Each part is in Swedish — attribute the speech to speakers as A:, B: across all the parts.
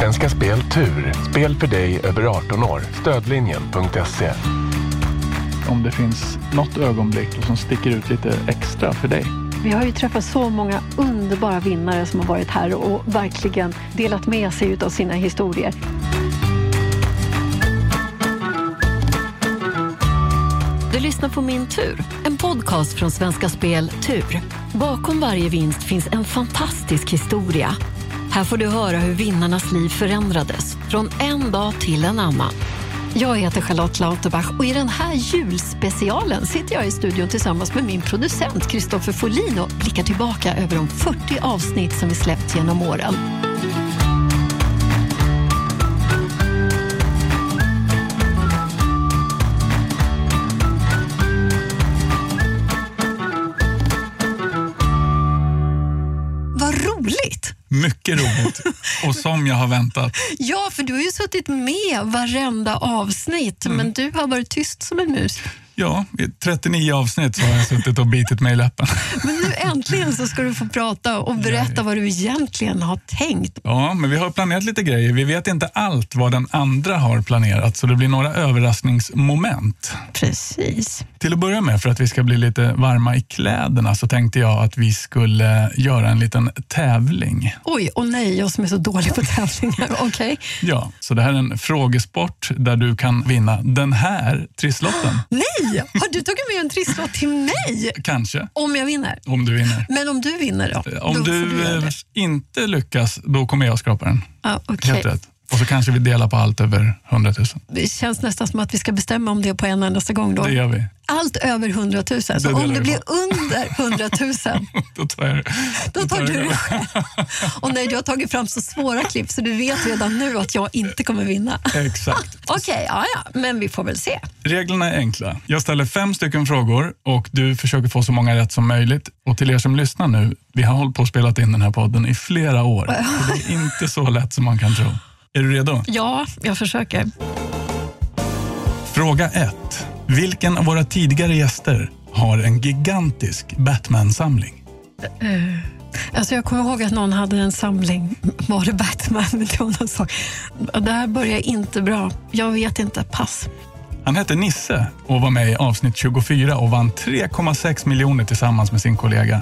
A: Svenska Spel Tur. Spel för dig över 18 år. Stödlinjen.se.
B: Om det finns något ögonblick som sticker ut lite extra för dig.
C: Vi har ju träffat så många underbara vinnare som har varit här och verkligen delat med sig av sina historier.
D: Du lyssnar på Min tur, en podcast från Svenska Spel Tur. Bakom varje vinst finns en fantastisk historia. Här får du höra hur vinnarnas liv förändrades från en dag till en annan. Jag heter Charlotte Lauterbach och i den här julspecialen sitter jag i studion tillsammans med min producent Kristoffer Folin och blickar tillbaka över de 40 avsnitt som vi släppt genom åren.
E: Mycket roligt. Och som jag har väntat.
C: Ja, för du har ju suttit med varenda avsnitt, men du har varit tyst som en mus.
E: Ja, i 39 avsnitt så har jag suttit och bitit mig i läppen.
C: Men nu äntligen så ska du få prata och berätta vad du egentligen har tänkt.
E: Ja, men vi har planerat lite grejer. Vi vet inte allt vad den andra har planerat, så det blir några överraskningsmoment.
C: Precis.
E: Till att börja med, för att vi ska bli lite varma i kläderna, så tänkte jag att vi skulle göra en liten tävling.
C: Oj, och nej, jag som är så dålig på tävlingar. Okej.
E: Ja, så det här är en frågesport där du kan vinna den här trisslotten.
C: Nej, har du tagit med en trisslott till mig?
E: Kanske,
C: Om jag vinner?
E: om du vinner.
C: Men om du vinner då?
E: Om
C: då
E: du
C: det.
E: inte lyckas, då kommer jag skrapa den.
C: Ja, okej.
E: Helt rätt. Och så kanske vi delar på allt över 100 000.
C: Det känns nästan som att vi ska bestämma om det på en endaste gång. Då.
E: Det gör vi.
C: Allt över 100 000. Så
E: delar
C: om det blir
E: på.
C: under 100 000
E: Då tar jag
C: Då tar
E: jag
C: du det
E: det.
C: själv. Och nej, du har tagit fram så svåra klipp så du vet redan nu att jag inte kommer vinna.
E: Exakt.
C: Okej, ja, ja, men vi får väl se.
E: Reglerna är enkla. Jag ställer fem stycken frågor och du försöker få så många rätt som möjligt. Och till er som lyssnar nu, vi har hållit på och spelat in den här podden i flera år. Det är inte så lätt som man kan tro. Är du redo?
C: Ja, jag försöker.
E: Fråga 1. Vilken av våra tidigare gäster har en gigantisk Batman-samling?
C: Alltså jag kommer ihåg att någon hade en samling, var det Batman? Det var någon sak. Det här börjar inte bra. Jag vet inte, pass.
E: Han hette Nisse och var med i avsnitt 24 och vann 3,6 miljoner tillsammans med sin kollega.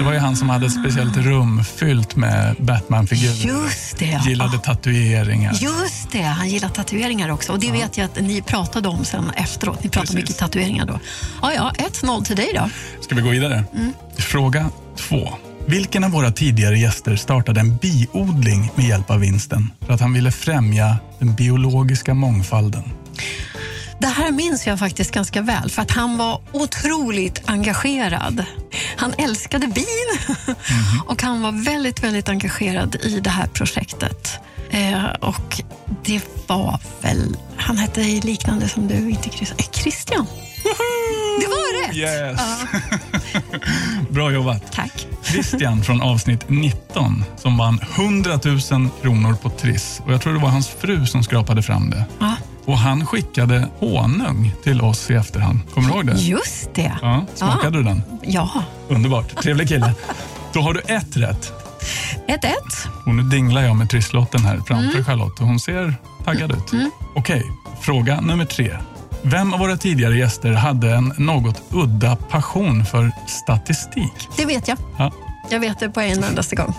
E: Det var ju han som hade ett speciellt rum fyllt med Batman-figurer.
C: Just det.
E: Gillade tatueringar.
C: Just det, han gillar tatueringar också. Och det vet jag att ni pratade om sen efteråt. Ni pratade
E: Precis.
C: mycket tatueringar då. Ja, ja, 1-0 till dig då.
E: Ska vi gå vidare? Fråga två. Vilken av våra tidigare gäster startade en biodling med hjälp av vinsten för att han ville främja den biologiska mångfalden?
C: Det här minns jag faktiskt ganska väl, för att han var otroligt engagerad. Han älskade bin och han var väldigt, väldigt engagerad i det här projektet. Eh, och det var väl, han hette liknande som du, inte Christian. Eh, Christian. Det var rätt!
E: Yes! Bra jobbat.
C: Tack.
E: Christian från avsnitt 19 som vann 100 000 kronor på Triss. Och jag tror det var hans fru som skrapade fram det.
C: Ja,
E: Och han skickade honung till oss i efterhand. Kommer du ihåg det?
C: just det.
E: Ja, smakade du den?
C: Ja.
E: Underbart. Trevlig kille. Då har du ett rätt.
C: 1-1.
E: Och nu dinglar jag med trisslotten här framför Charlotte och hon ser taggad ut. Okej, fråga nummer tre. Vem av våra tidigare gäster hade en något udda passion för statistik?
C: Det vet jag.
E: Ja.
C: Jag vet det på en endaste gång.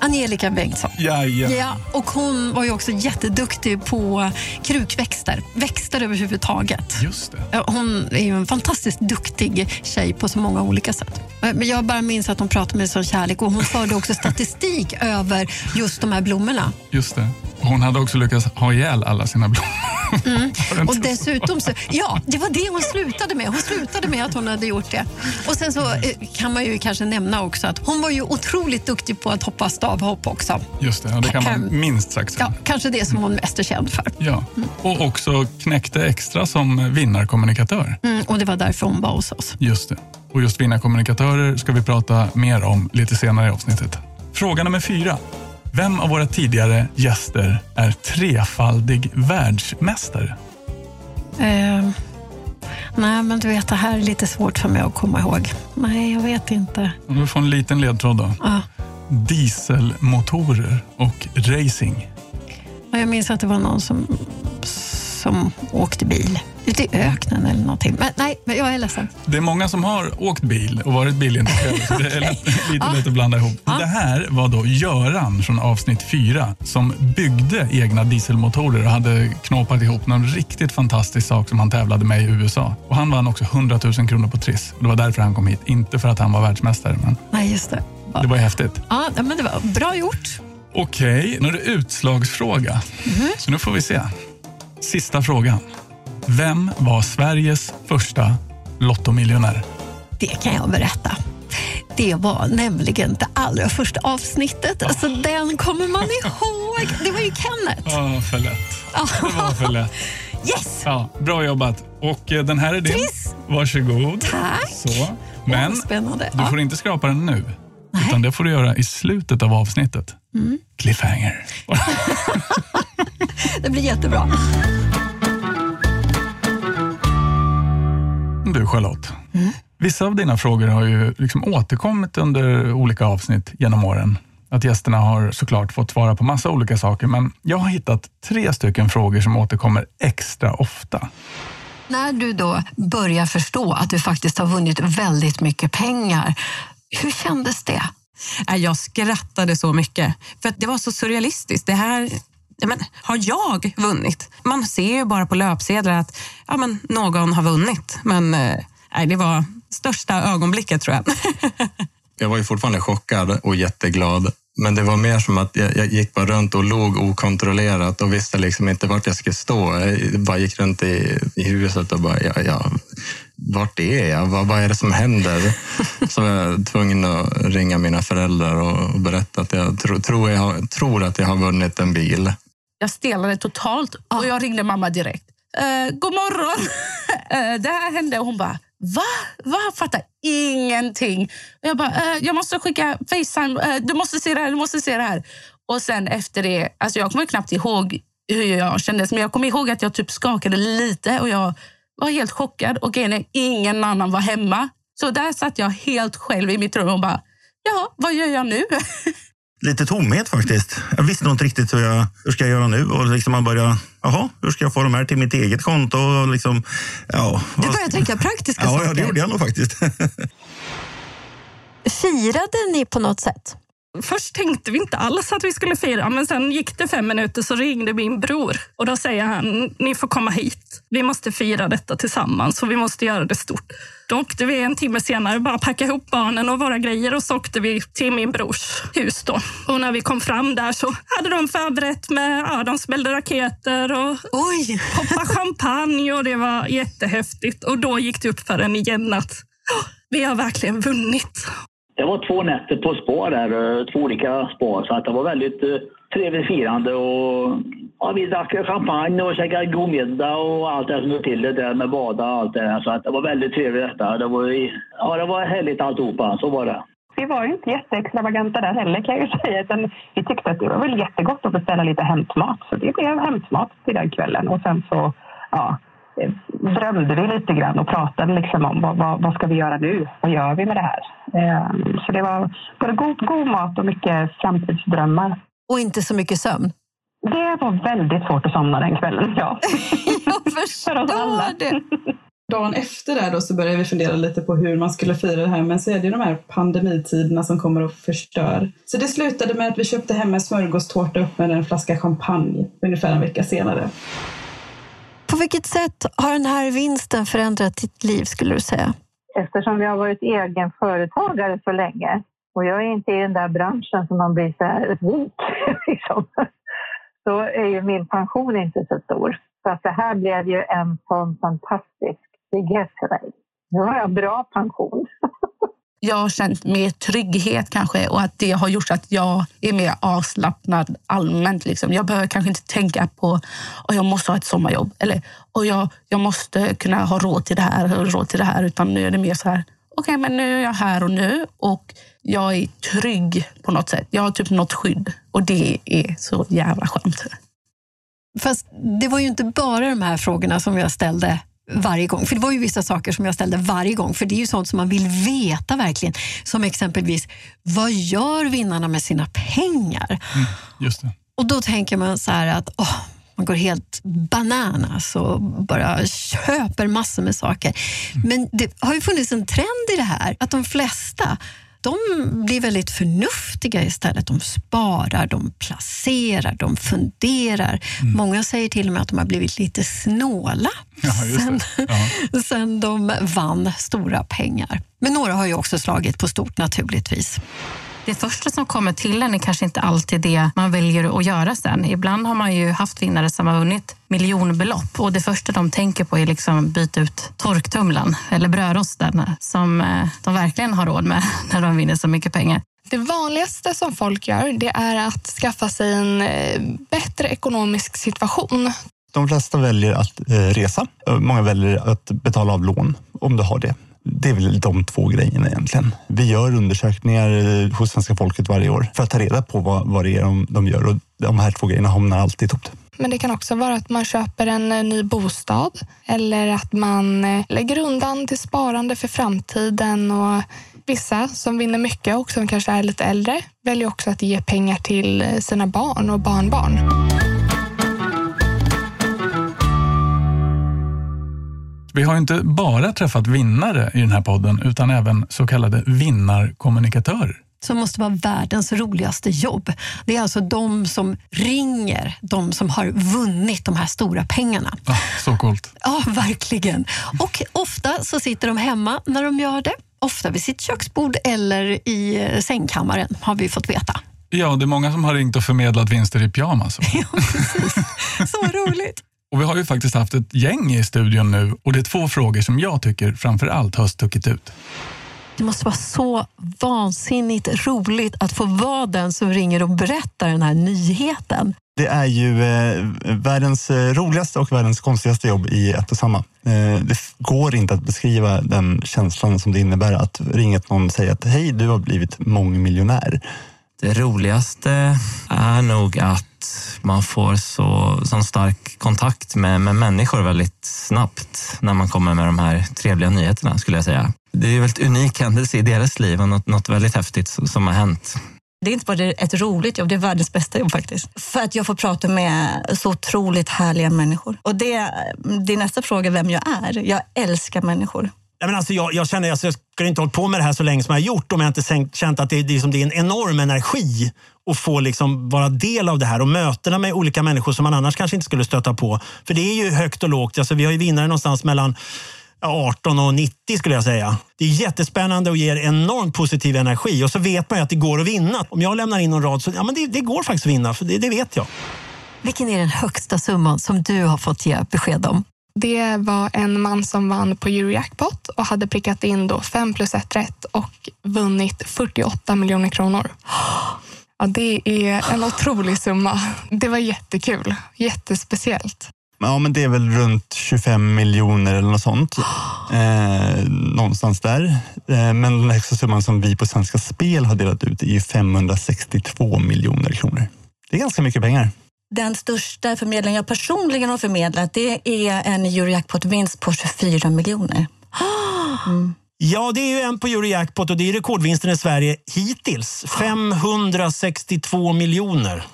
C: Angelica Bengtsson.
E: Jajamän.
C: Ja, och hon var ju också jätteduktig på krukväxter, växter överhuvudtaget.
E: Just det.
C: Ja, Hon är ju en fantastiskt duktig tjej på så många olika sätt. Men jag bara minns att hon pratade med sån kärlek och hon förde också statistik över just de här blommorna.
E: Just det. Hon hade också lyckats ha ihjäl alla sina blommor.
C: Mm. Och dessutom så, ja, det var det hon slutade med. Hon slutade med att hon hade gjort det. Och sen så eh, kan man ju kanske nämna också att hon var ju otroligt duktig på att hoppa stavhopp också.
E: Just det, ja, det kan man
C: Hem.
E: minst sagt säga.
C: Ja, kanske det som hon mest är känd för.
E: Ja. Och också knäckte extra som vinnarkommunikatör.
C: Mm, och det var därför hon var hos oss.
E: Just det. Och just vinnarkommunikatörer ska vi prata mer om lite senare i avsnittet. Fråga nummer fyra. Vem av våra tidigare gäster är trefaldig världsmästare?
C: Eh, nej, men du vet, det här är lite svårt för mig att komma ihåg. Nej, jag vet inte.
E: Du får en liten ledtråd då.
C: Ja.
E: Dieselmotorer och racing.
C: Ja, Jag minns att det var någon som, som åkte bil ute i öknen eller någonting. Men nej, men jag är ledsen.
E: Det är många som har åkt bil och varit bilintresserade, så det är lätt, lite lätt att blanda ihop. Det här var då Göran från avsnitt fyra som byggde egna dieselmotorer och hade knåpat ihop någon riktigt fantastisk sak som han tävlade med i USA. Och Han vann också 100 000 kronor på Triss. Och Det var därför han kom hit, inte för att han var världsmästare. Men
C: Nej, just det.
E: det var häftigt.
C: Ja, men det var bra gjort.
E: Okej, nu är det utslagsfråga. Så nu får vi se. Sista frågan. Vem var Sveriges första lottomiljonär?
C: Det kan jag berätta. Det var nämligen det allra första avsnittet, så den kommer man ihåg. Det var ju Kenneth.
E: Ja, för lätt. Det var för lätt.
C: Yes!
E: Ja, bra jobbat. Och eh, den här är din.
C: Triss.
E: Varsågod.
C: Tack.
E: Så. Men
C: spännande.
E: du får inte skrapa den nu. Utan det får du göra i slutet av avsnittet.
C: Mm.
E: Cliffhanger.
C: Det blir jättebra.
E: Du Charlotte, vissa av dina frågor har ju liksom återkommit under olika avsnitt genom åren. Att gästerna har såklart fått svara på massa olika saker, men jag har hittat tre stycken frågor som återkommer extra ofta.
C: När du då börjar förstå att du faktiskt har vunnit väldigt mycket pengar, hur kändes det?
F: Nej, Jag skrattade så mycket. För att det var så surrealistiskt. Det här, men, har jag vunnit? Man ser ju bara på löpsedlar att ja, men, någon har vunnit. Men eh, nej, det var största ögonblicket tror jag.
G: Jag var ju fortfarande chockad och jätteglad. Men det var mer som att jag, jag gick bara runt och låg okontrollerat och visste liksom inte vart jag skulle stå. Jag bara gick runt i, i huset och bara, ja, ja, vart är jag? Vad, vad är det som händer? Så var jag tvungen att ringa mina föräldrar och, och berätta att jag tro, tror, jag tror att jag har vunnit en bil.
H: Jag stelnade totalt och jag ringde mamma direkt. Eh, god morgon! eh, det här hände och hon bara, va? Va? Jag fattar ingenting. Jag bara, eh, jag måste skicka Facetime. Eh, du måste se det här, du måste se det här. Och sen efter det, alltså jag kommer knappt ihåg hur jag kändes, men jag kommer ihåg att jag typ skakade lite och jag var helt chockad. Och ingen annan var hemma. Så där satt jag helt själv i mitt rum och bara, ja, vad gör jag nu?
I: lite tomhet faktiskt. Jag visste nog inte riktigt hur, jag, hur ska jag göra nu. Och liksom man börjar, jaha, hur ska jag få de här till mitt eget konto? Och liksom, ja,
C: Du börjar tänka praktiska
I: ja,
C: saker.
I: ja, det gjorde jag nog faktiskt.
C: Firade ni på något sätt?
H: Först tänkte vi inte alls att vi skulle fira, men sen gick det fem minuter så ringde min bror. Och då säger han, ni får komma hit. Vi måste fira detta tillsammans och vi måste göra det stort. Då åkte vi en timme senare, bara packa ihop barnen och våra grejer och så åkte vi till min brors hus då. Och när vi kom fram där så hade de förberett med, ja, de smällde raketer och
C: Oj!
H: poppa champagne och det var jättehäftigt. Och då gick det upp för en igen att "Åh, vi har verkligen vunnit.
J: Det var två nätter på spa där, eh, två olika spa. Så att det var väldigt eh, trevligt firande. Och, ja, vi drack champagne och käkade god middag och allt det som hör till det där med bada och allt det där. Så att det var väldigt trevligt detta. Det var, ja, det var härligt alltihopa, så var det.
K: Vi var ju inte jätteextravaganta där heller kan jag ju säga. Utan vi tyckte att det var väl jättegott att beställa lite hämtmat. Så det blev hämtmat till den kvällen. Och sen så ja, drömde vi lite grann och pratade liksom om vad, vad, vad ska vi göra nu? Vad gör vi med det här? Eh, Så det var både god, god mat och mycket framtidsdrömmar.
C: Och inte så mycket sömn.
K: Det var väldigt svårt att somna den kvällen, ja.
C: Jag
K: För oss alla.
C: förstår det.
L: Dagen efter där då så började vi fundera lite på hur man skulle fira det här. Men så är det ju de här pandemitiderna som kommer och förstör. Så det slutade med att vi köpte hem en smörgåstårta upp med en flaska champagne ungefär en vecka senare.
C: På vilket sätt har den här vinsten förändrat ditt liv skulle du säga?
M: eftersom jag har varit egen företagare så länge och jag är inte i den där branschen som man blir så här rik, liksom, så är ju min pension inte så stor. Så att det här blev ju en sån fantastisk trygghet för mig. Nu har jag bra pension.
H: jag har känt mer trygghet kanske och att det har gjort att jag är mer avslappnad allmänt. Liksom. Jag behöver kanske inte tänka på att jag måste ha ett sommarjobb eller och jag, jag måste kunna ha råd till det här och råd till det här. Utan nu är det mer så här, okej men nu är jag här och nu och jag är trygg på något sätt. Jag har typ något skydd och det är så jävla skönt.
C: Fast det var ju inte bara de här frågorna som jag ställde varje gång. För det var ju vissa saker som jag ställde varje gång. För det är ju sånt som man vill veta verkligen. Som exempelvis, vad gör vinnarna med sina pengar?
E: Just det.
C: Och då tänker man så här att åh, man går helt bananas och bara köper massor med saker. Men det har ju funnits en trend i det här, att de flesta de blir väldigt förnuftiga istället. De sparar, de placerar, de funderar. Många säger till och med att de har blivit lite snåla
E: Ja,
C: sen.
E: Ja.
C: sen de vann stora pengar. Men några har ju också slagit på stort naturligtvis.
F: Det första som kommer till en är kanske inte alltid det man väljer att göra sen. Ibland har man ju haft vinnare som har vunnit miljonbelopp och det första de tänker på är liksom byta ut torktumlaren eller brödrosten som eh, de verkligen har råd med när de vinner så mycket pengar.
N: Det vanligaste som folk gör det är att skaffa sig en eh, bättre ekonomisk situation.
O: De flesta väljer att eh, resa. Många väljer att betala av lån om du har det. Det är väl de två grejerna egentligen. Vi gör undersökningar eh, hos svenska folket varje år för att ta reda på vad, vad det är de, de gör och de här två grejerna hamnar alltid i topp.
N: Men det kan också vara att man köper en eh, ny bostad eller att man eh, lägger undan till sparande för framtiden. Och vissa som vinner mycket och som kanske är lite äldre väljer också att ge pengar till sina barn och barnbarn.
E: Vi har inte bara träffat vinnare i den här podden utan även så kallade vinnarkommunikatörer.
C: som måste vara världens roligaste jobb. Det är alltså de som ringer de som har vunnit de här stora pengarna.
E: Ah, så coolt.
C: Ja, verkligen. Och ofta så sitter de hemma när de gör det. Ofta vid sitt köksbord eller i eh, sängkammaren, har vi fått veta.
E: Ja, det är många som har ringt och förmedlat vinster i pyjamas.
C: Så roligt!
E: Och vi har ju faktiskt haft ett gäng i studion nu och det är två frågor som jag tycker framför allt har stuckit ut.
C: Det måste vara så vansinnigt roligt att få vara den som ringer och berättar den här nyheten.
O: Det är ju eh, världens eh, roligaste och världens konstigaste jobb i ett och samma. Eh, det går inte att beskriva den känslan som det innebär att ringa någon och säga att hej, du har blivit mångmiljonär.
P: Det roligaste är nog att man får så, sån stark kontakt med, med människor väldigt snabbt när man kommer med de här trevliga nyheterna skulle jag säga. Det är ju en väldigt unik händelse i deras liv och något, något väldigt häftigt som har hänt.
Q: Det är inte bara ett roligt jobb, det är världens bästa jobb faktiskt. För att jag får prata med så otroligt härliga människor. Och det, det är nästa fråga vem jag är. Jag älskar människor.
R: Nej, men alltså jag, jag känner alltså, jag skulle inte hållit på med det här så länge som jag har gjort om jag inte sänkt- känt att det, det, är liksom, det är en enorm energi att få liksom vara del av det här och mötena med olika människor som man annars kanske inte skulle stöta på. För det är ju högt och lågt. Alltså, vi har ju vinnare någonstans mellan 18 och 90 skulle jag säga. Det är jättespännande och ger enormt positiv energi. Och så vet man ju att det går att vinna. Om jag lämnar in någon rad så ja, men det, det går faktiskt att vinna, för det, det vet jag.
C: Vilken är den högsta summan som du har fått ge besked om?
N: Det var en man som vann på Eurojackpot och hade prickat in då 5 plus 1 rätt och vunnit 48 miljoner kronor. Ja, det är en otrolig summa. Det var jättekul. Jättespeciellt.
O: Ja, men det är väl runt 25 miljoner eller något sånt. Eh, någonstans där. Eh, men den högsta summan som vi på Svenska Spel har delat ut är 562 miljoner kronor. Det är ganska mycket pengar.
Q: Den största förmedlingen jag personligen har förmedlat det är en Eurojackpot-vinst på 24 miljoner. Mm.
R: Ja, det är ju en på Eurojackpot och det är rekordvinsten i Sverige hittills. 562 miljoner.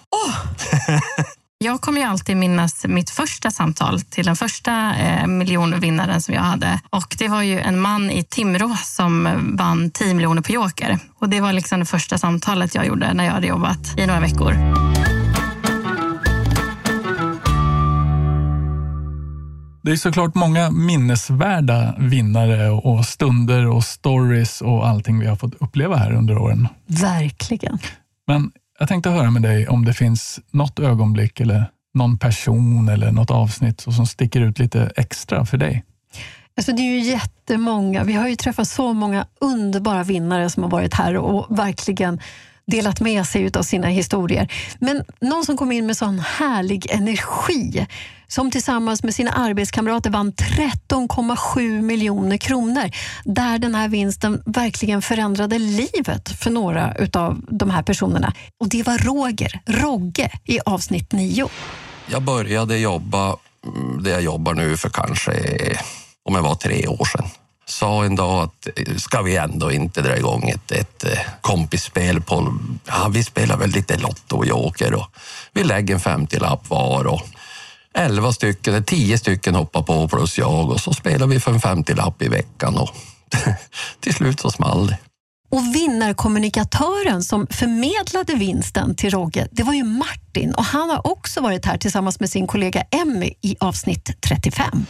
F: Jag kommer ju alltid minnas mitt första samtal till den första eh, miljonvinnaren som jag hade. Och Det var ju en man i Timrå som vann 10 miljoner på Joker. Och Det var liksom det första samtalet jag gjorde när jag hade jobbat i några veckor.
E: Det är såklart många minnesvärda vinnare och stunder och stories och allting vi har fått uppleva här under åren.
C: Verkligen.
E: Men jag tänkte höra med dig om det finns något ögonblick eller någon person eller något avsnitt som sticker ut lite extra för dig.
C: Alltså det är ju jättemånga. Vi har ju träffat så många underbara vinnare som har varit här och verkligen delat med sig av sina historier. Men någon som kom in med sån härlig energi som tillsammans med sina arbetskamrater vann 13,7 miljoner kronor. Där den här vinsten verkligen förändrade livet för några av de här personerna. Och det var Roger, Rogge, i avsnitt 9.
S: Jag började jobba mm, det jag jobbar nu för kanske, om jag var tre år sedan sa en dag att eh, ska vi ändå inte dra igång ett, ett eh, kompisspel på... Ja, vi spelar väl lite Lotto och Joker och vi lägger en 50-lapp var och elva stycken, eh, tio stycken hoppar på plus jag och så spelar vi för en 50-lapp i veckan och till slut så small det.
C: Och vinnarkommunikatören som förmedlade vinsten till Rogge, det var ju Martin och han har också varit här tillsammans med sin kollega Emmy i avsnitt 35.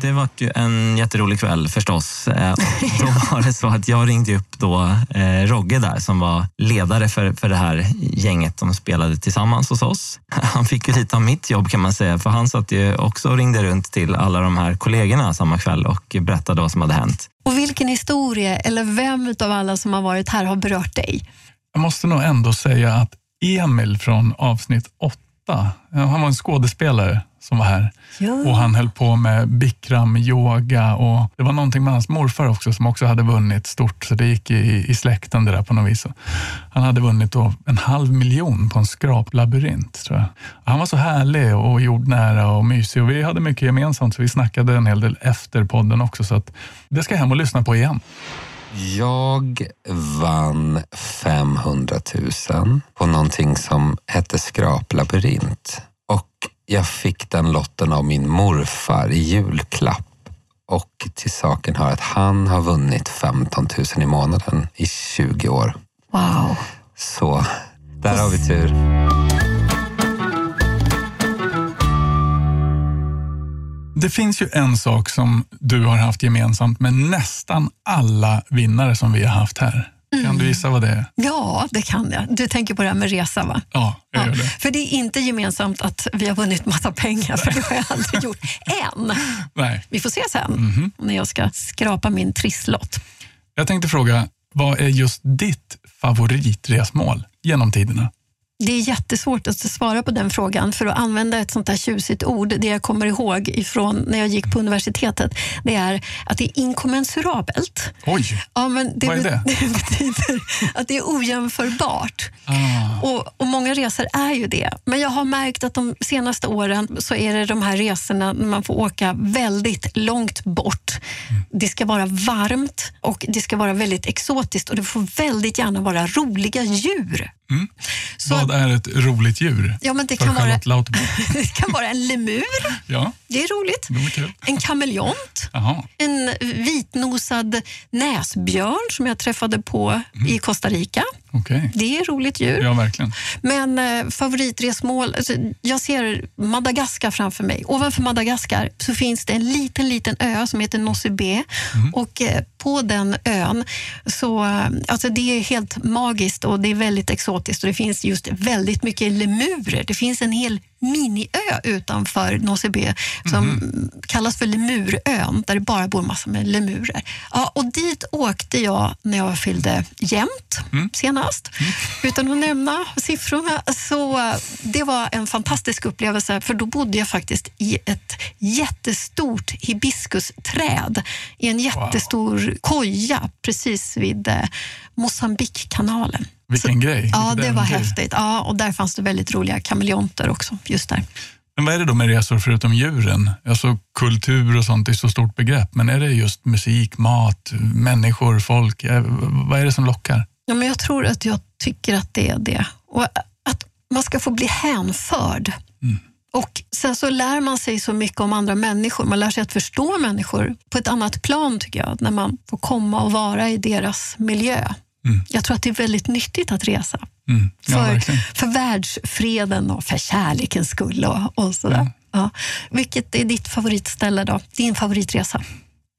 P: Det var ju en jätterolig kväll förstås. Eh, Då var det så att jag ringde upp då eh, Rogge där som var ledare för, för det här gänget som spelade tillsammans hos oss. Han fick ju lite av mitt jobb kan man säga för han satt ju också och ringde runt till alla de här kollegorna samma kväll och berättade vad som hade hänt.
C: Och vilken historia, eller vem av alla som har varit här har berört dig?
E: Jag måste nog ändå säga att Emil från avsnitt åtta, han var en skådespelare som var här.
C: Ja.
E: Och han höll på med bikram, yoga och det var någonting med hans morfar också som också hade vunnit stort, så det gick i, i släkten det där på något vis. Han hade vunnit då en halv miljon på en skraplabyrint, tror jag. Och han var så härlig och jordnära och mysig och vi hade mycket gemensamt, så vi snackade en hel del efter podden också, så att det ska jag hem och lyssna på igen.
T: Jag vann 500 000 på någonting som hette skraplabyrint. Jag fick den lotten av min morfar i julklapp. Och till saken hör att han har vunnit 15 000 i månaden i 20 år.
C: Wow.
T: Så där har vi tur.
E: Det finns ju en sak som du har haft gemensamt med nästan alla vinnare som vi har haft här. Kan du gissa vad det är?
C: Ja, det kan jag. Du tänker på det här med resa, va?
E: Ja, jag gör det.
C: För det är inte gemensamt att vi har vunnit massa pengar, för det har jag aldrig gjort än.
E: Nej.
C: Vi får se sen,
E: Mhm.
C: när jag ska skrapa min trisslott.
E: Jag tänkte fråga, vad är just ditt favoritresmål genom tiderna?
C: Det är jättesvårt att svara på den frågan, för att använda ett sånt där tjusigt ord, det jag kommer ihåg ifrån när jag gick på universitetet, det är att det är inkommensurabelt.
E: Oj,
C: Ja, men det,
E: vad är det?
C: det betyder att det är ojämförbart.
E: Ah.
C: Och, och Många resor är ju det. Men jag har märkt att de senaste åren så är det de här resorna när man får åka väldigt långt bort. Det ska vara varmt och det ska vara väldigt exotiskt och det får väldigt gärna vara roliga djur.
E: Mm. Vad är ett roligt djur?
C: Ja, men det kan vara-? Det kan vara en lemur,
E: Ja,
C: det är roligt.
E: det kul.
C: En kameleont, en vitnosad näsbjörn som jag träffade på i Costa Rica.
E: Okej.
C: Det är roligt djur.
E: Ja, verkligen.
C: Men eh, favoritresmål, alltså, jag ser Madagaskar framför mig. Ovanför Madagaskar så finns det en liten, liten ö som heter Nosy Be. Och eh, på den ön, så, eh, alltså det är helt magiskt och det är väldigt exotiskt och det finns just väldigt mycket lemurer. Det finns en hel miniö utanför Nosy Be som kallas för Lemurön, där det bara bor massor med lemurer. Ja, och dit åkte jag när jag fyllde jämnt senast. Utan att nämna siffrorna, så det var en fantastisk upplevelse, för då bodde jag faktiskt i ett jättestort hibiskusträd i en jättestor koja precis vid eh, Mosambikkanalen.
E: Vilken grej.
C: Ja, det var häftigt. Ja, och där fanns det väldigt roliga kameleonter också, just där.
E: Men vad är det då med resor förutom djuren? Alltså kultur och sånt är så stort begrepp, men är det just musik, mat, människor, folk? Vad är det som lockar?
C: Ja, men jag tror att jag tycker att det är det. Och att man ska få bli hänförd. Och Sen så lär man sig så mycket om andra människor. Man lär sig att förstå människor på ett annat plan tycker jag, när man får komma och vara i deras miljö. Jag tror att det är väldigt nyttigt att resa.
E: Mm. Ja,
C: För,
E: verkligen.
C: för världsfreden och för kärlekens skull. Och, och sådär. Ja. Vilket är ditt favoritställe då? Din favoritresa?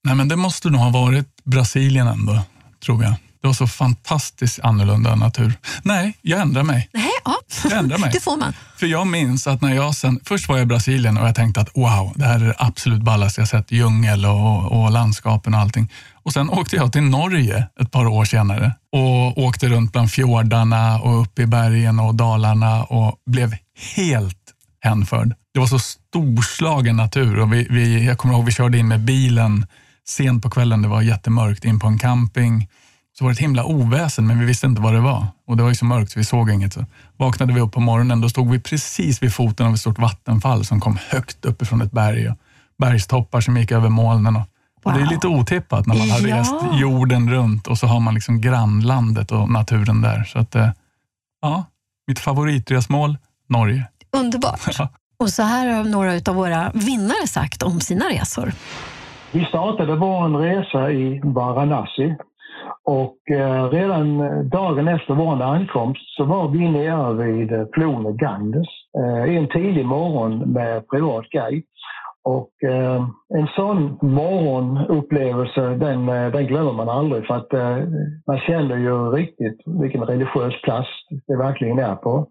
E: Nej, men det måste nog ha varit Brasilien ändå, tror jag. Det var så fantastiskt annorlunda natur. Nej, jag ändrar mig.
C: Nej, ja.
E: Jag ändrar mig.
C: Det får man.
E: För jag minns att när jag sen, först var jag i Brasilien och jag tänkte att wow, det här är det absolut ballaste jag sett. Djungel och, och landskapen och allting. Och sen åkte jag till Norge ett par år senare och åkte runt bland fjordarna och upp i bergen och dalarna och blev helt hänförd. Det var så storslagen natur och vi, vi, jag kommer ihåg vi körde in med bilen sent på kvällen, det var jättemörkt, in på en camping. Så var det ett himla oväsen, men vi visste inte vad det var. Och Det var ju så mörkt så vi såg inget. Så vaknade vi upp på morgonen, då stod vi precis vid foten av ett stort vattenfall som kom högt uppifrån ett berg. Och bergstoppar som gick över molnen. Och Och Det är lite otippat när man har
C: Ja.
E: rest jorden runt och så har man liksom grannlandet och naturen där. Så att, eh, ja, mitt favoritresmål, Norge.
C: Underbart. Och så här har några av våra vinnare sagt om sina resor.
U: Vi startade vår resa i Varanasi och eh, redan eh, dagen efter vår ankomst så var vi nere vid eh, floden Ganges eh, en tidig morgon med privat guide. Och eh, en sån morgonupplevelse den, eh, den glömmer man aldrig för att eh, man känner ju riktigt vilken religiös plats det verkligen är på.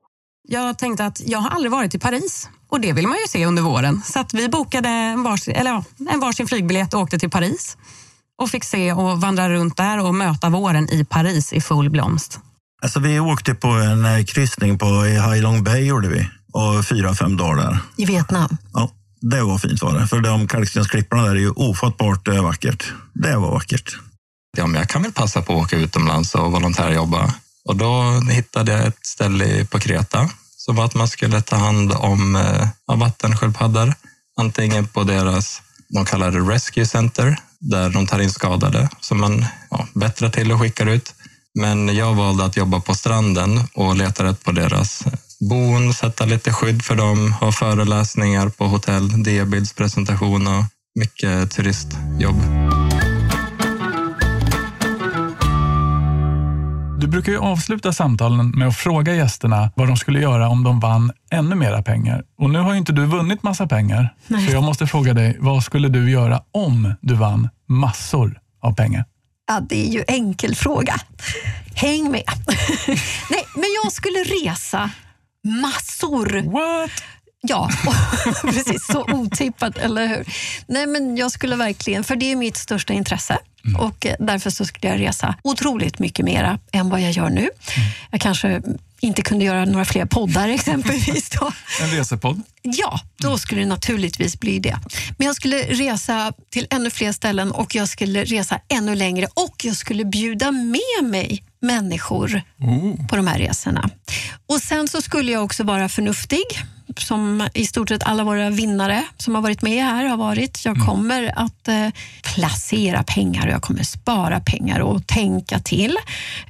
F: Jag tänkte att jag har aldrig varit i Paris och det vill man ju se under våren. Så att vi bokade en varsin, eller ja, en varsin flygbiljett och åkte till Paris och fick se och vandra runt där och möta våren i Paris i full blomst.
I: Alltså, vi åkte på en eh, kryssning på Hai Long Bay gjorde vi. Och fyra, fem dagar där.
C: I Vietnam.
I: Ja, det var fint var det. För de kalkstensklipporna där är ju ofattbart eh, vackert. Det var vackert.
G: Ja, men jag kan väl passa på att åka utomlands och volontärjobba. Och då hittade jag ett ställe på Kreta som var att man skulle ta hand om eh, ja, vattensköldpaddor. Antingen på deras, de kallar det Rescue Center, där de tar in skadade som man ja, bättrar till och skickar ut. Men jag valde att jobba på stranden och leta rätt på deras bon, sätta lite skydd för dem, ha föreläsningar på hotell, diabildspresentation och mycket turistjobb.
E: Du brukar ju avsluta samtalen med att fråga gästerna vad de skulle göra om de vann ännu mera pengar. Och nu har ju inte du vunnit massa pengar,
C: Nej.
E: så jag måste fråga dig, vad skulle du göra om du vann massor av pengar?
C: Ja, det är ju enkel fråga. Häng med. Nej, men jag skulle resa massor.
E: What?
C: Ja, precis. Så otippat, eller hur? Nej, men jag skulle verkligen, för det är mitt största intresse. Och eh, därför så skulle jag resa otroligt mycket mera än vad jag gör nu. Jag kanske inte kunde göra några fler poddar exempelvis. Då.
E: En resepodd?
C: Ja, då skulle det naturligtvis bli det. Men jag skulle resa till ännu fler ställen och jag skulle resa ännu längre och jag skulle bjuda med mig människor på de här resorna. Och Sen så skulle jag också vara förnuftig, som i stort sett alla våra vinnare som har varit med här har varit. Jag kommer att eh, placera pengar och jag kommer spara pengar och tänka till.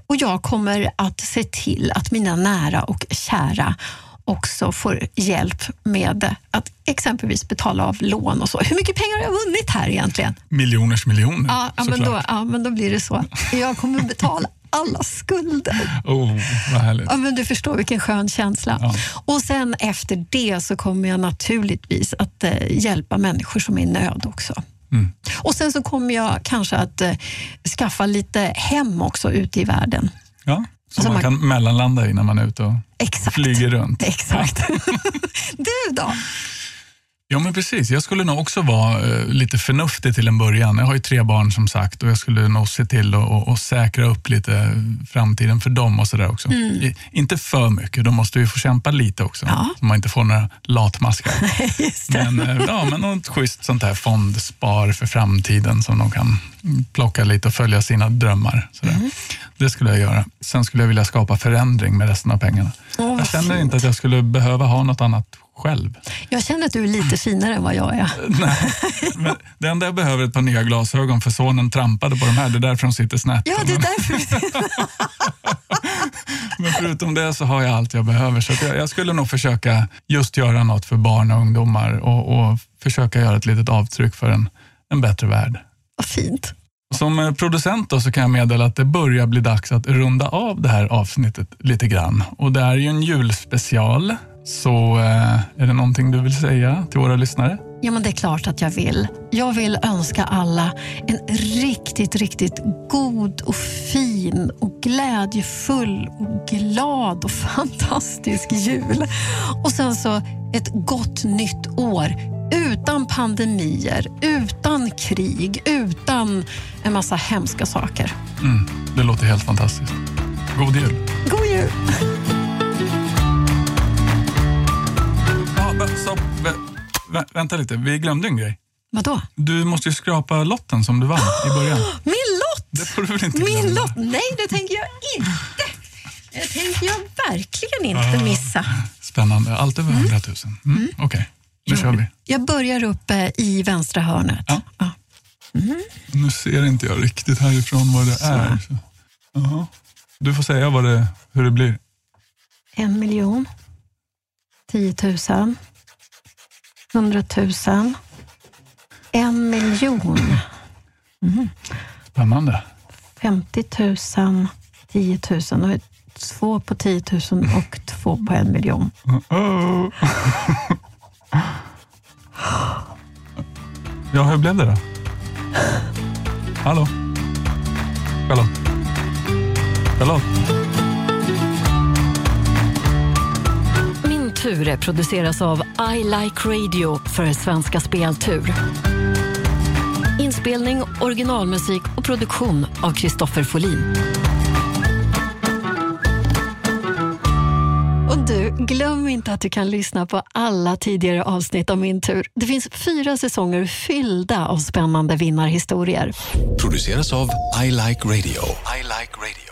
C: Och jag kommer att se till att mina nära och kära också får hjälp med att exempelvis betala av lån och så. Hur mycket pengar har jag vunnit här egentligen?
E: Miljoners miljoner,
C: Ja, ja, men då, ja, men då blir det så. Jag kommer betala alla skulder.
E: Oh, vad härligt.
C: Ja, men du förstår vilken skön känsla. Och sen efter det så kommer jag naturligtvis att eh, hjälpa människor som är i nöd också.
E: Mm.
C: Och sen så kommer jag kanske att eh, skaffa lite hem också ute i världen.
E: Ja, som
C: Alltså
E: man
C: man-
E: kan mellanlanda i när man är ute och
C: Exakt.
E: flyger runt.
C: Exakt. du då?
E: Ja, men precis. Jag skulle nog också vara eh, lite förnuftig till en början. Jag har ju tre barn som sagt och jag skulle nog se till att och, och säkra upp lite framtiden för dem och sådär också.
C: Mm.
E: I, inte för mycket, de måste ju få kämpa lite också. Så man inte får några latmaskar. men, eh, ja, men något schysst sånt här fondspar för framtiden som de kan plocka lite och följa sina drömmar. Sådär.
C: Mm.
E: Det skulle jag göra. Sen skulle jag vilja skapa förändring med resten av pengarna.
C: Vad
E: jag känner
C: fint.
E: inte att jag skulle behöva ha något annat själv.
C: Jag känner att du är lite finare än vad jag är.
E: Nej, men det enda jag behöver är ett par nya glasögon för sonen trampade på de här. Det är därför de sitter snett.
C: Ja, det är därför.
E: Men förutom det så har jag allt jag behöver. Så jag skulle nog försöka just göra något för barn och ungdomar och, och försöka göra ett litet avtryck för en, en bättre värld.
C: Vad fint.
E: Som eh, producent då så kan jag meddela att det börjar bli dags att runda av det här avsnittet lite grann. Och det är ju en julspecial. Så eh, är det någonting du vill säga till våra lyssnare?
C: Ja, men det är klart att jag vill. Jag vill önska alla en riktigt, riktigt god och fin och glädjefull och glad och fantastisk jul. Och sen så ett gott nytt år utan pandemier, utan krig, utan en massa hemska saker.
E: Mm, det låter helt fantastiskt. God jul!
C: God jul!
E: Stopp. Vä- vä- vänta lite, vi glömde en grej.
C: Vadå?
E: Du måste ju skrapa lotten som du vann i början.
C: Min lott!
E: Det får du väl inte
C: Min lott? Nej, det tänker jag inte. Det tänker jag verkligen inte
E: Ah.
C: missa.
E: Spännande. Allt över 100 000. Mm. Okej, nu kör vi.
C: Jag börjar uppe i vänstra hörnet. Ja.
E: Nu ser inte jag riktigt härifrån vad det är. Så. Jaha. Du får säga vad det, hur det blir.
V: En miljon. 10 000. 100 000. En miljon. Mm.
E: Spännande.
V: 50 000. 10 000. Då är två på 10 000 och två på en miljon.
E: Ja, hur blev det då? Hallå? Charlotte? Charlotte?
C: Min tur produceras av I Like Radio för Svenska Speltur. Inspelning, originalmusik och produktion av Kristoffer Folin. Och du, glöm inte att du kan lyssna på alla tidigare avsnitt av Min tur. Det finns fyra säsonger fyllda av spännande vinnarhistorier.
A: Produceras av I Like Radio. I like radio.